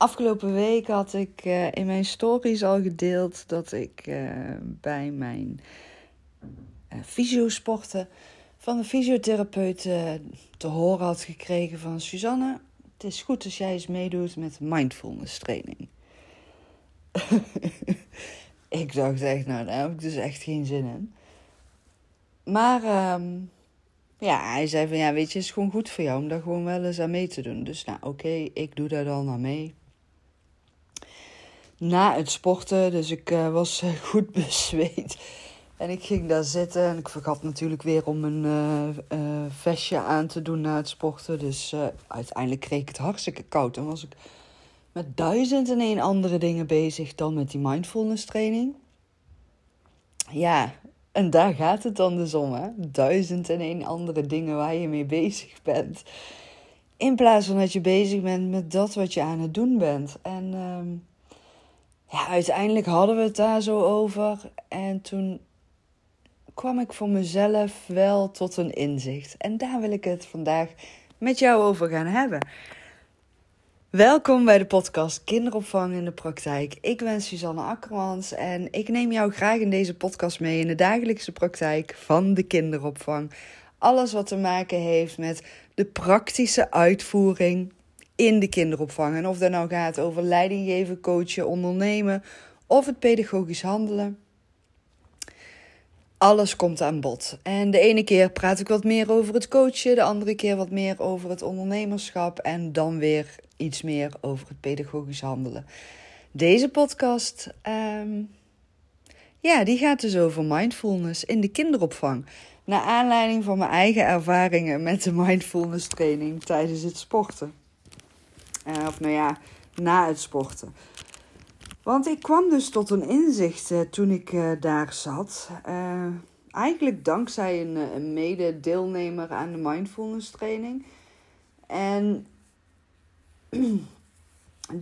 Afgelopen week had ik uh, in mijn stories al gedeeld dat ik uh, bij mijn uh, fysiosporten van de fysiotherapeut te horen had gekregen van Suzanne. Het is goed als jij eens meedoet met mindfulness training. ik dacht echt, nou daar heb ik dus echt geen zin in. Maar um, ja, hij zei van ja, weet je, het is gewoon goed voor jou om daar gewoon wel eens aan mee te doen. Dus nou oké, ik doe daar dan aan mee na het sporten. Dus ik uh, was uh, goed bezweet. En ik ging daar zitten en ik vergat natuurlijk weer om een uh, vestje aan te doen na het sporten. Dus uiteindelijk kreeg ik het hartstikke koud. En was ik met duizend en één andere dingen bezig dan met die mindfulness training. Ja, en daar gaat het dan dus om, hè? Duizend en één andere dingen waar je mee bezig bent. In plaats van dat je bezig bent met dat wat je aan het doen bent. En ehm, ja, uiteindelijk hadden we het daar zo over. En toen kwam ik voor mezelf wel tot een inzicht. En daar wil ik het vandaag met jou over gaan hebben. Welkom bij de podcast Kinderopvang in de Praktijk. Ik ben Suzanne Akkermans en ik neem jou graag in deze podcast mee in de dagelijkse praktijk van de kinderopvang. Alles wat te maken heeft met de praktische uitvoering in de kinderopvang. En of dat nou gaat over leiding geven, coachen, ondernemen of het pedagogisch handelen. Alles komt aan bod. En de ene keer praat ik wat meer over het coachen, de andere keer wat meer over het ondernemerschap en dan weer iets meer over het pedagogisch handelen. Deze podcast, um, ja, die gaat dus over mindfulness in de kinderopvang. Naar aanleiding van mijn eigen ervaringen met de mindfulness training tijdens het sporten. Uh, of nou ja, na het sporten. Want ik kwam dus tot een inzicht uh, toen ik uh, daar zat. eigenlijk dankzij een, een mede-deelnemer aan de mindfulness training. En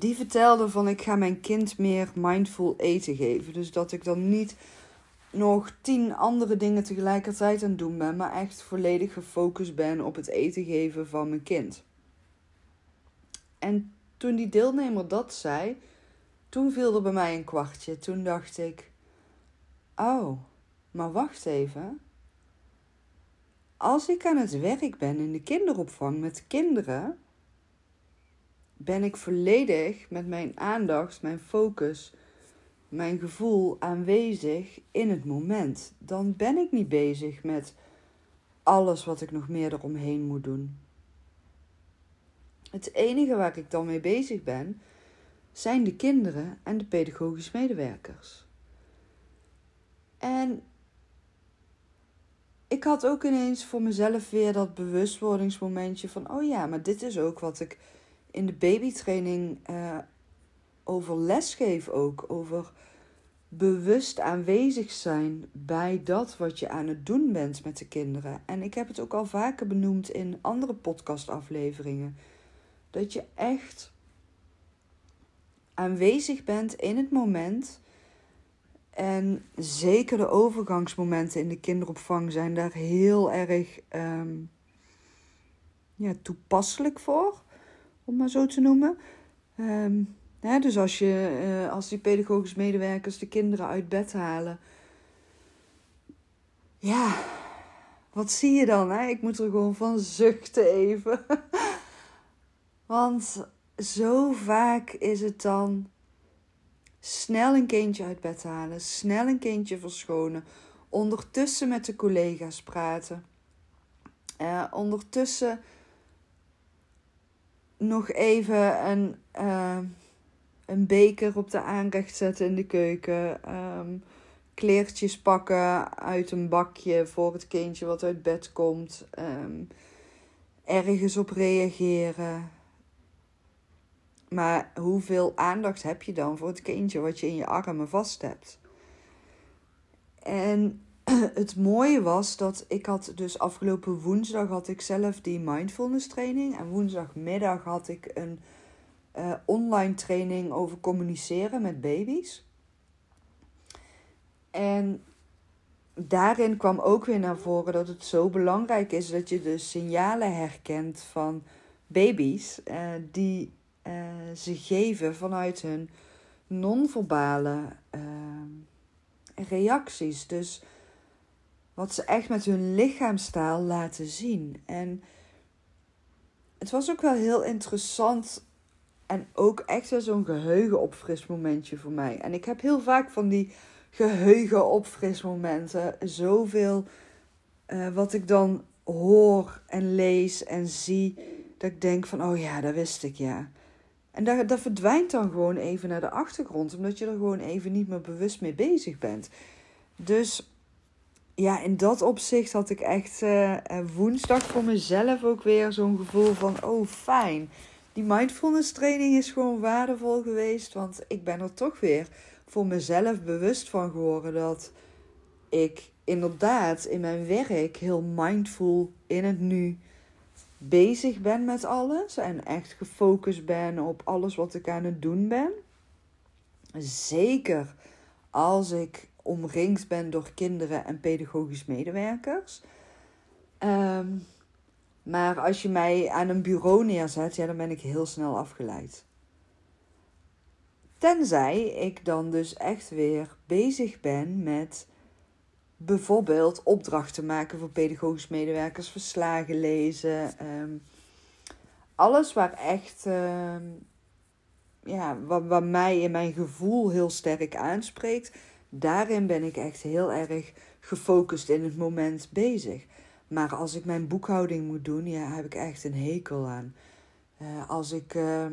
die vertelde van ik ga mijn kind meer mindful eten geven. Dus dat ik dan niet nog tien andere dingen tegelijkertijd aan het doen ben, maar echt volledig gefocust ben op het eten geven van mijn kind. En toen die deelnemer dat zei, toen viel er bij mij een kwartje. Toen dacht ik: Oh, maar wacht even. Als ik aan het werk ben in de kinderopvang met kinderen, ben ik volledig met mijn aandacht, mijn focus, mijn gevoel aanwezig in het moment. Dan ben ik niet bezig met alles wat ik nog meer eromheen moet doen. Het enige waar ik dan mee bezig ben, zijn de kinderen en de pedagogisch medewerkers. En ik had ook ineens voor mezelf weer dat bewustwordingsmomentje van: oh ja, maar dit is ook wat ik in de babytraining uh, over les geef ook. Over bewust aanwezig zijn bij dat wat je aan het doen bent met de kinderen. En ik heb het ook al vaker benoemd in andere podcastafleveringen. Dat je echt aanwezig bent in het moment. En zeker de overgangsmomenten in de kinderopvang zijn daar heel erg um, ja, toepasselijk voor, om maar zo te noemen. Um, hè, dus als, je, uh, als die pedagogisch medewerkers de kinderen uit bed halen. Ja, wat zie je dan? Hè? Ik moet er gewoon van zuchten even. Want zo vaak is het dan snel een kindje uit bed halen, snel een kindje verschonen, ondertussen met de collega's praten. Uh, ondertussen nog even een, uh, een beker op de aanrecht zetten in de keuken. Um, kleertjes pakken uit een bakje voor het kindje wat uit bed komt. Um, ergens op reageren. Maar hoeveel aandacht heb je dan voor het kindje wat je in je armen vast hebt? En het mooie was dat ik had dus afgelopen woensdag had ik zelf die mindfulness training. En woensdagmiddag had ik een uh, online training over communiceren met baby's. En daarin kwam ook weer naar voren dat het zo belangrijk is dat je de signalen herkent van baby's uh, die ze geven vanuit hun non-verbale reacties. Dus wat ze echt met hun lichaamstaal laten zien. En het was ook wel heel interessant en ook echt zo'n geheugenopfrismomentje voor mij. En ik heb heel vaak van die geheugenopfrismomenten. Zoveel uh, wat ik dan hoor en lees en zie. Dat ik denk van, oh ja, dat wist ik, ja. En dat, dat verdwijnt dan gewoon even naar de achtergrond. Omdat je er gewoon even niet meer bewust mee bezig bent. Dus ja, in dat opzicht had ik echt uh, woensdag voor mezelf ook weer zo'n gevoel van: oh fijn. Die mindfulness training is gewoon waardevol geweest. Want ik ben er toch weer voor mezelf bewust van geworden dat ik inderdaad in mijn werk heel mindful in het nu bezig ben met alles. En echt gefocust ben op alles wat ik aan het doen ben. Zeker als ik omringd ben door kinderen en pedagogisch medewerkers. Ehm, maar als je mij aan een bureau neerzet, ja, dan ben ik heel snel afgeleid. Tenzij ik dan dus echt weer bezig ben met bijvoorbeeld opdrachten maken voor pedagogisch medewerkers, verslagen lezen. Ehm, alles waar echt, ehm, ja, wat, wat mij in mijn gevoel heel sterk aanspreekt, daarin ben ik echt heel erg gefocust in het moment bezig. Maar als ik mijn boekhouding moet doen, ja, heb ik echt een hekel aan. Uh, als ik, uh,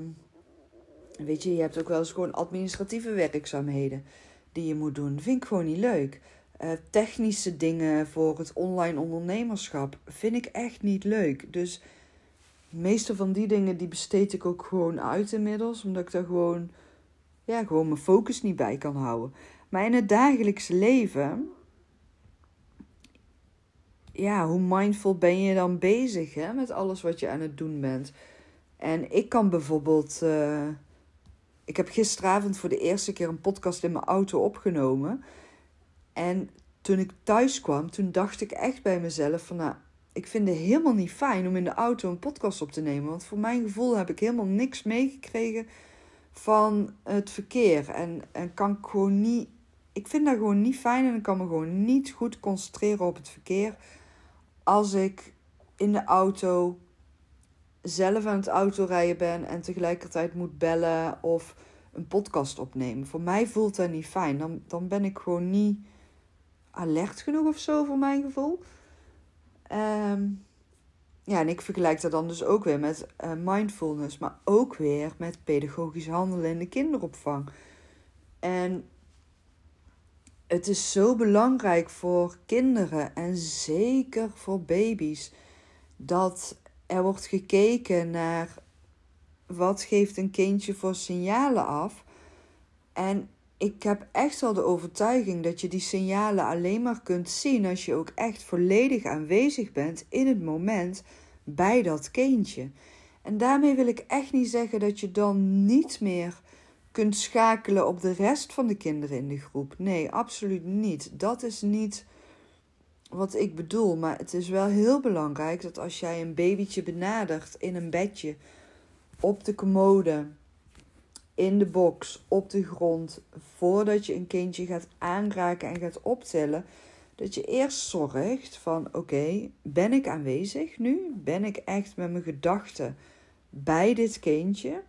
weet je, je hebt ook wel eens gewoon administratieve werkzaamheden die je moet doen. Vind ik gewoon niet leuk. Uh, technische dingen voor het online ondernemerschap vind ik echt niet leuk. Dus de meeste van die dingen die besteed ik ook gewoon uit inmiddels. Omdat ik daar gewoon, ja, gewoon mijn focus niet bij kan houden. Maar in het dagelijks leven, ja, hoe mindful ben je dan bezig hè, met alles wat je aan het doen bent? En ik kan bijvoorbeeld. Uh, ik heb gisteravond voor de eerste keer een podcast in mijn auto opgenomen. En toen ik thuis kwam, toen dacht ik echt bij mezelf van nou, ik vind het helemaal niet fijn om in de auto een podcast op te nemen. Want voor mijn gevoel heb ik helemaal niks meegekregen van het verkeer. En, en kan ik gewoon niet ik vind dat gewoon niet fijn en ik kan me gewoon niet goed concentreren op het verkeer als ik in de auto zelf aan het autorijden ben en tegelijkertijd moet bellen of een podcast opnemen. Voor mij voelt dat niet fijn. Dan, dan ben ik gewoon niet alert genoeg of zo voor mijn gevoel. Ehm, ja, en ik vergelijk dat dan dus ook weer met uh, mindfulness, maar ook weer met pedagogisch handelen in de kinderopvang. En het is zo belangrijk voor kinderen en zeker voor baby's dat er wordt gekeken naar wat geeft een kindje voor signalen af. En ik heb echt wel de overtuiging dat je die signalen alleen maar kunt zien als je ook echt volledig aanwezig bent in het moment bij dat kindje. En daarmee wil ik echt niet zeggen dat je dan niet meer kunt schakelen op de rest van de kinderen in de groep. Nee, absoluut niet. Dat is niet wat ik bedoel. Maar het is wel heel belangrijk dat als jij een babytje benadert in een bedje, op de commode, in de box, op de grond, voordat je een kindje gaat aanraken en gaat optillen, dat je eerst zorgt van oké, ben ik aanwezig nu? Ben ik echt met mijn gedachten bij dit kindje?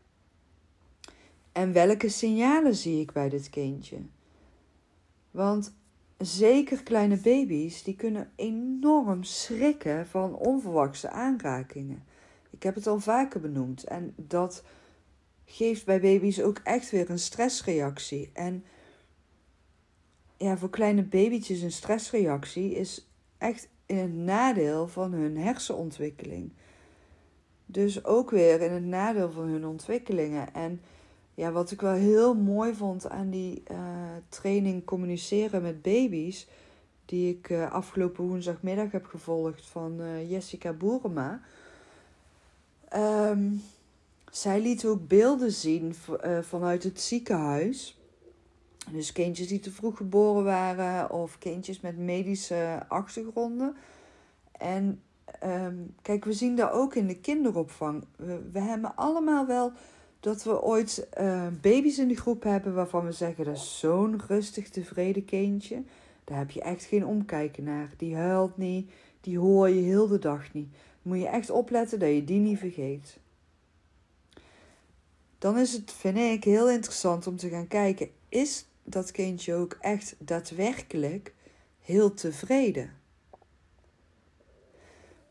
En welke signalen zie ik bij dit kindje? Want zeker kleine baby's, die kunnen enorm schrikken van onverwachte aanrakingen. Ik heb het al vaker benoemd. En dat geeft bij baby's ook echt weer een stressreactie. En ja, voor kleine babytjes een stressreactie is echt in het nadeel van hun hersenontwikkeling. Dus ook weer in het nadeel van hun ontwikkelingen. En ja, wat ik wel heel mooi vond aan die uh, training communiceren met baby's, die ik uh, afgelopen woensdagmiddag heb gevolgd van uh, Jessica Boerema. Um, zij liet ook beelden zien vanuit het ziekenhuis. Dus kindjes die te vroeg geboren waren of kindjes met medische achtergronden. En um, kijk, we zien dat ook in de kinderopvang. We, we hebben allemaal wel dat we ooit uh, baby's in de groep hebben waarvan we zeggen dat is zo'n rustig, tevreden kindje. Daar heb je echt geen omkijken naar. Die huilt niet, die hoor je heel de dag niet. Moet je echt opletten dat je die niet vergeet. Dan is het, vind ik, heel interessant om te gaan kijken: is dat kindje ook echt daadwerkelijk heel tevreden?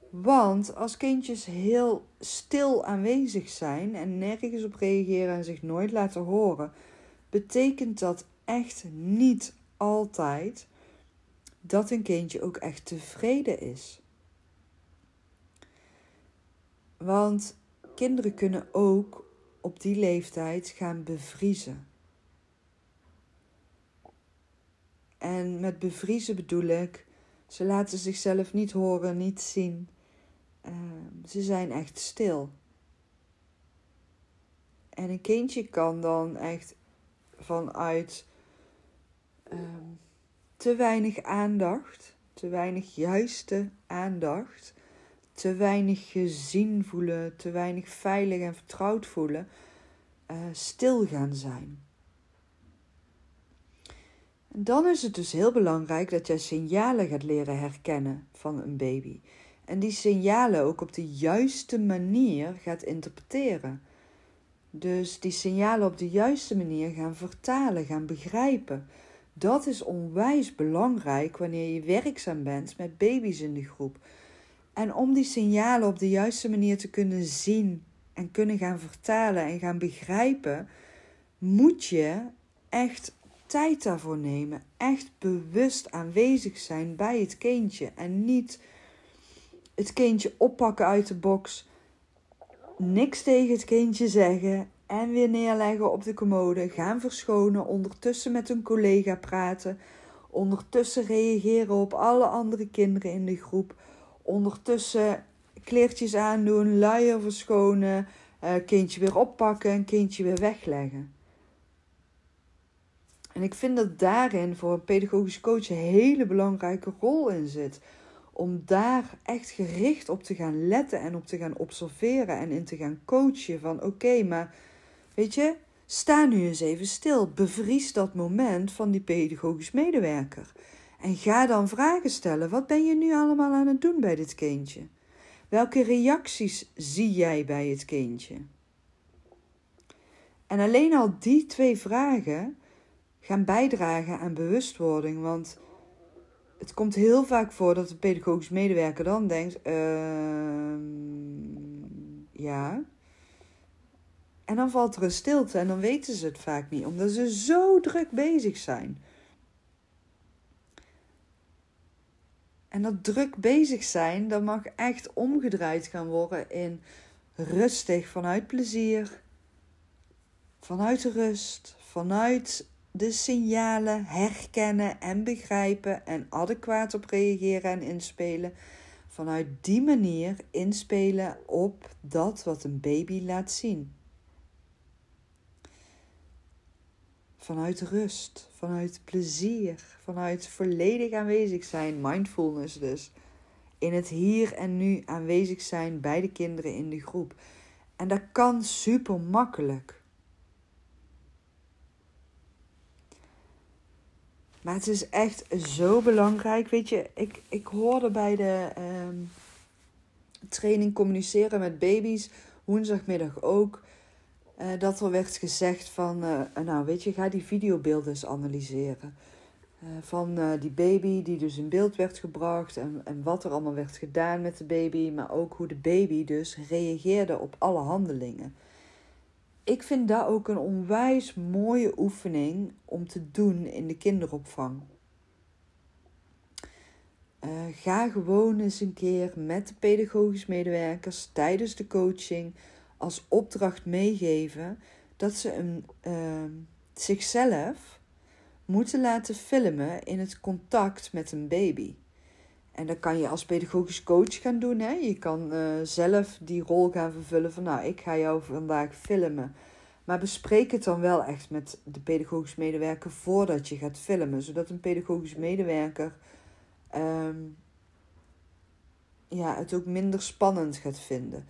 Want als kindjes heel stil aanwezig zijn en nergens op reageren en zich nooit laten horen, betekent dat echt niet altijd dat een kindje ook echt tevreden is. Want kinderen kunnen ook op die leeftijd gaan bevriezen. En met bevriezen bedoel ik, ze laten zichzelf niet horen, niet zien. Ehm, ze zijn echt stil. En een kindje kan dan echt vanuit ehm, te weinig aandacht, te weinig juiste aandacht, te weinig gezien voelen, te weinig veilig en vertrouwd voelen, uh, stil gaan zijn. Dan is het dus heel belangrijk dat jij signalen gaat leren herkennen van een baby. En die signalen ook op de juiste manier gaat interpreteren. Dus die signalen op de juiste manier gaan vertalen, gaan begrijpen. Dat is onwijs belangrijk wanneer je werkzaam bent met baby's in de groep. En om die signalen op de juiste manier te kunnen zien en kunnen gaan vertalen en gaan begrijpen, moet je echt tijd daarvoor nemen. Echt bewust aanwezig zijn bij het kindje en niet het kindje oppakken uit de box, niks tegen het kindje zeggen en weer neerleggen op de commode, gaan verschonen, ondertussen met een collega praten, ondertussen reageren op alle andere kinderen in de groep, ondertussen kleertjes aandoen, luier verschonen, uh, kindje weer oppakken en kindje weer wegleggen. En ik vind dat daarin voor een pedagogisch coach een hele belangrijke rol in zit om daar echt gericht op te gaan letten en op te gaan observeren en in te gaan coachen van oké, maar weet je, sta nu eens even stil. Bevries dat moment van die pedagogisch medewerker. En ga dan vragen stellen. Wat ben je nu allemaal aan het doen bij dit kindje? Welke reacties zie jij bij het kindje? En alleen al die twee vragen gaan bijdragen aan bewustwording. Want het komt heel vaak voor dat de pedagogisch medewerker dan denkt: uh, ja. En dan valt er een stilte en dan weten ze het vaak niet, omdat ze zo druk bezig zijn. En dat druk bezig zijn, dat mag echt omgedraaid gaan worden in rustig, vanuit plezier, vanuit rust, vanuit de signalen herkennen en begrijpen en adequaat op reageren en inspelen. Vanuit die manier inspelen op dat wat een baby laat zien. Vanuit rust, vanuit plezier, vanuit volledig aanwezig zijn, mindfulness dus. In het hier en nu aanwezig zijn bij de kinderen in de groep. En dat kan super makkelijk. Maar het is echt zo belangrijk. Weet je, ik, ik hoorde bij de ehm, training communiceren met baby's, woensdagmiddag ook, uh, dat er werd gezegd van, uh, nou weet je, ga die videobeelden eens analyseren. Uh, van die baby die dus in beeld werd gebracht en, en wat er allemaal werd gedaan met de baby, maar ook hoe de baby dus reageerde op alle handelingen ik vind dat ook een onwijs mooie oefening om te doen in de kinderopvang. Ga gewoon eens een keer met de pedagogisch medewerkers tijdens de coaching als opdracht meegeven dat ze een, uh, zichzelf moeten laten filmen in het contact met een baby. En dat kan je als pedagogisch coach gaan doen. Hè? Je kan uh, zelf die rol gaan vervullen van nou, ik ga jou vandaag filmen. Maar bespreek het dan wel echt met de pedagogisch medewerker voordat je gaat filmen. Zodat een pedagogisch medewerker um, ja, het ook minder spannend gaat vinden.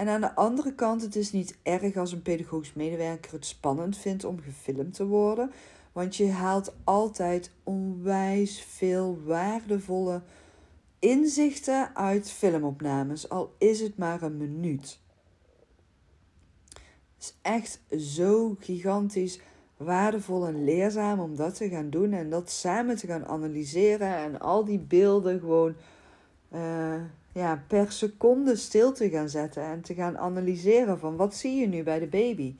En aan de andere kant, het is niet erg als een pedagogisch medewerker het spannend vindt om gefilmd te worden. Want je haalt altijd onwijs veel waardevolle inzichten uit filmopnames, al is het maar een minuut. Het is echt zo gigantisch waardevol en leerzaam om dat te gaan doen en dat samen te gaan analyseren en al die beelden gewoon uh, ja, per seconde stil te gaan zetten en te gaan analyseren van wat zie je nu bij de baby?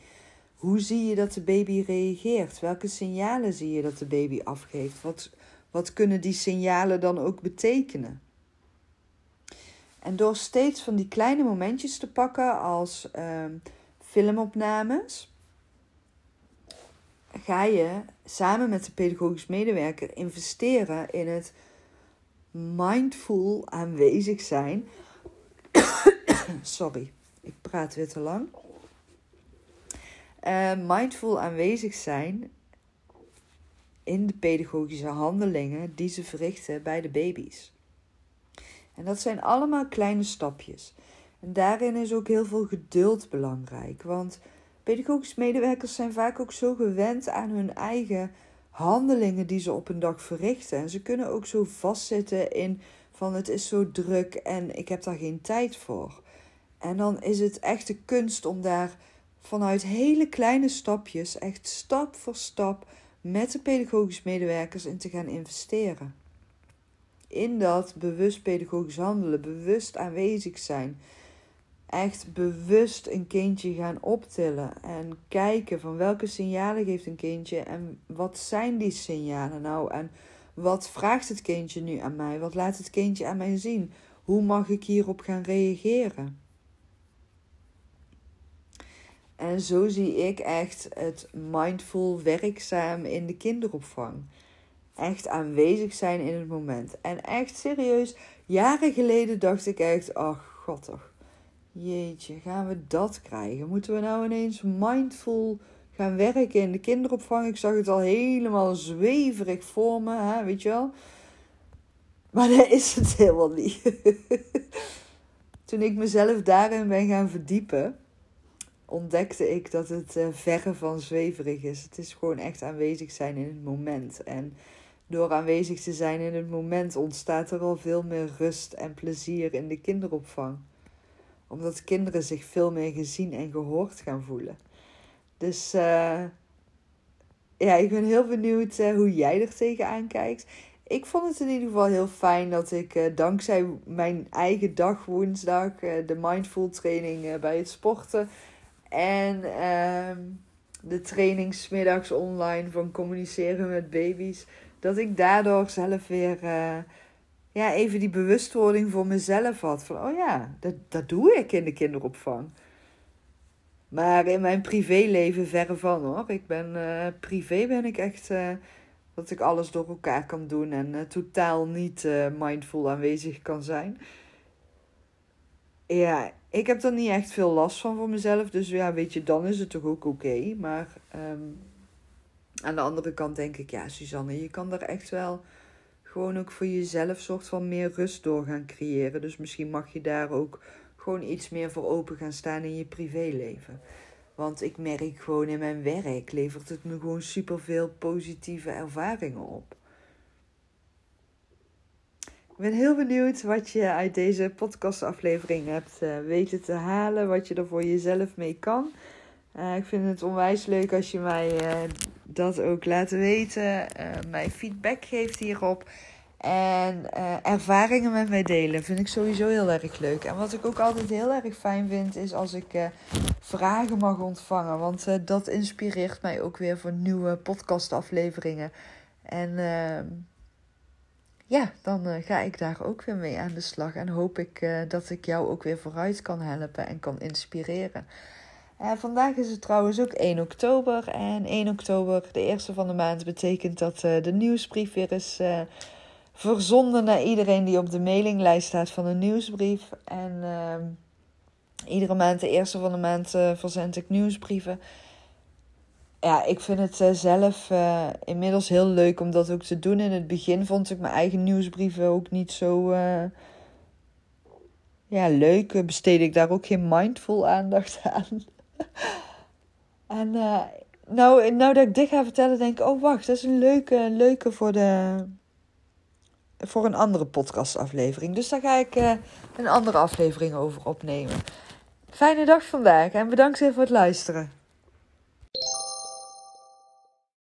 Hoe zie je dat de baby reageert? Welke signalen zie je dat de baby afgeeft? Wat, wat kunnen die signalen dan ook betekenen? En door steeds van die kleine momentjes te pakken als uh, filmopnames, ga je samen met de pedagogisch medewerker investeren in het mindful aanwezig zijn. Sorry, ik praat weer te lang. Uh, mindful aanwezig zijn in de pedagogische handelingen die ze verrichten bij de baby's. En dat zijn allemaal kleine stapjes. En daarin is ook heel veel geduld belangrijk. Want pedagogische medewerkers zijn vaak ook zo gewend aan hun eigen handelingen die ze op een dag verrichten. En ze kunnen ook zo vastzitten in van het is zo druk en ik heb daar geen tijd voor. En dan is het echt de kunst om daar vanuit hele kleine stapjes, echt stap voor stap, met de pedagogische medewerkers in te gaan investeren. In dat bewust pedagogisch handelen, bewust aanwezig zijn echt bewust een kindje gaan optillen en kijken van welke signalen geeft een kindje en wat zijn die signalen nou en wat vraagt het kindje nu aan mij? Wat laat het kindje aan mij zien? Hoe mag ik hierop gaan reageren? En zo zie ik echt het mindful werkzaam in de kinderopvang. Echt aanwezig zijn in het moment. En echt serieus, jaren geleden dacht ik echt, ach god toch Jeetje, gaan we dat krijgen? Moeten we nou ineens mindful gaan werken in de kinderopvang? Ik zag het al helemaal zweverig voor me, hè? weet je wel? Maar dat is het helemaal niet. Toen ik mezelf daarin ben gaan verdiepen, ontdekte ik dat het uh, verre van zweverig is. Het is gewoon echt aanwezig zijn in het moment. En door aanwezig te zijn in het moment ontstaat er al veel meer rust en plezier in de kinderopvang omdat kinderen zich veel meer gezien en gehoord gaan voelen. Dus uh, ja, ik ben heel benieuwd uh, hoe jij er tegenaan kijkt. Ik vond het in ieder geval heel fijn dat ik uh, dankzij mijn eigen dag woensdag, de mindful training bij het sporten en ehm, de trainingsmiddags online van communiceren met baby's, dat ik daardoor zelf weer ja, even die bewustwording voor mezelf had. Van, oh ja, dat, dat doe ik in de kinderopvang. Maar in mijn privéleven verre van hoor. Ik ben, uh, privé ben ik echt uh, dat ik alles door elkaar kan doen en uh, totaal niet mindful aanwezig kan zijn. Ja, ik heb er niet echt veel last van voor mezelf. Dus ja, weet je, dan is het toch ook oké. Maar um, aan de andere kant denk ik, ja, Suzanne, je kan er echt wel gewoon ook voor jezelf soort van meer rust door gaan creëren. Dus misschien mag je daar ook gewoon iets meer voor open gaan staan in je privéleven. Want ik merk gewoon in mijn werk levert het me gewoon superveel positieve ervaringen op. Ik ben heel benieuwd wat je uit deze podcastaflevering hebt uh, weten te halen. Wat je er voor jezelf mee kan. Uh, ik vind het onwijs leuk als je mij uh, dat ook laat weten. Uh, mij feedback geeft hierop. En ervaringen met mij delen. Vind ik sowieso heel erg leuk. En wat ik ook altijd heel erg fijn vind, is als ik vragen mag ontvangen. Want dat inspireert mij ook weer voor nieuwe podcastafleveringen. En ehm, ja, dan ga ik daar ook weer mee aan de slag. En hoop ik dat ik jou ook weer vooruit kan helpen en kan inspireren. Uh, vandaag is het trouwens ook 1 oktober. En 1 oktober, de eerste van de maand, betekent dat uh, de nieuwsbrief weer is uh, verzonden naar iedereen die op de mailinglijst staat van een nieuwsbrief. En ehm, iedere maand, de eerste van de maand, verzend ik nieuwsbrieven. Ja, ik vind het zelf inmiddels heel leuk om dat ook te doen. In het begin vond ik mijn eigen nieuwsbrieven ook niet zo ja, leuk. Besteed ik daar ook geen mindful aandacht aan. en uh, nou, nou dat ik dit ga vertellen, denk ik... Oh, wacht, dat is een leuke, leuke voor, de, voor een andere podcastaflevering. Dus daar ga ik uh, een andere aflevering over opnemen. Fijne dag vandaag en bedankt weer voor het luisteren.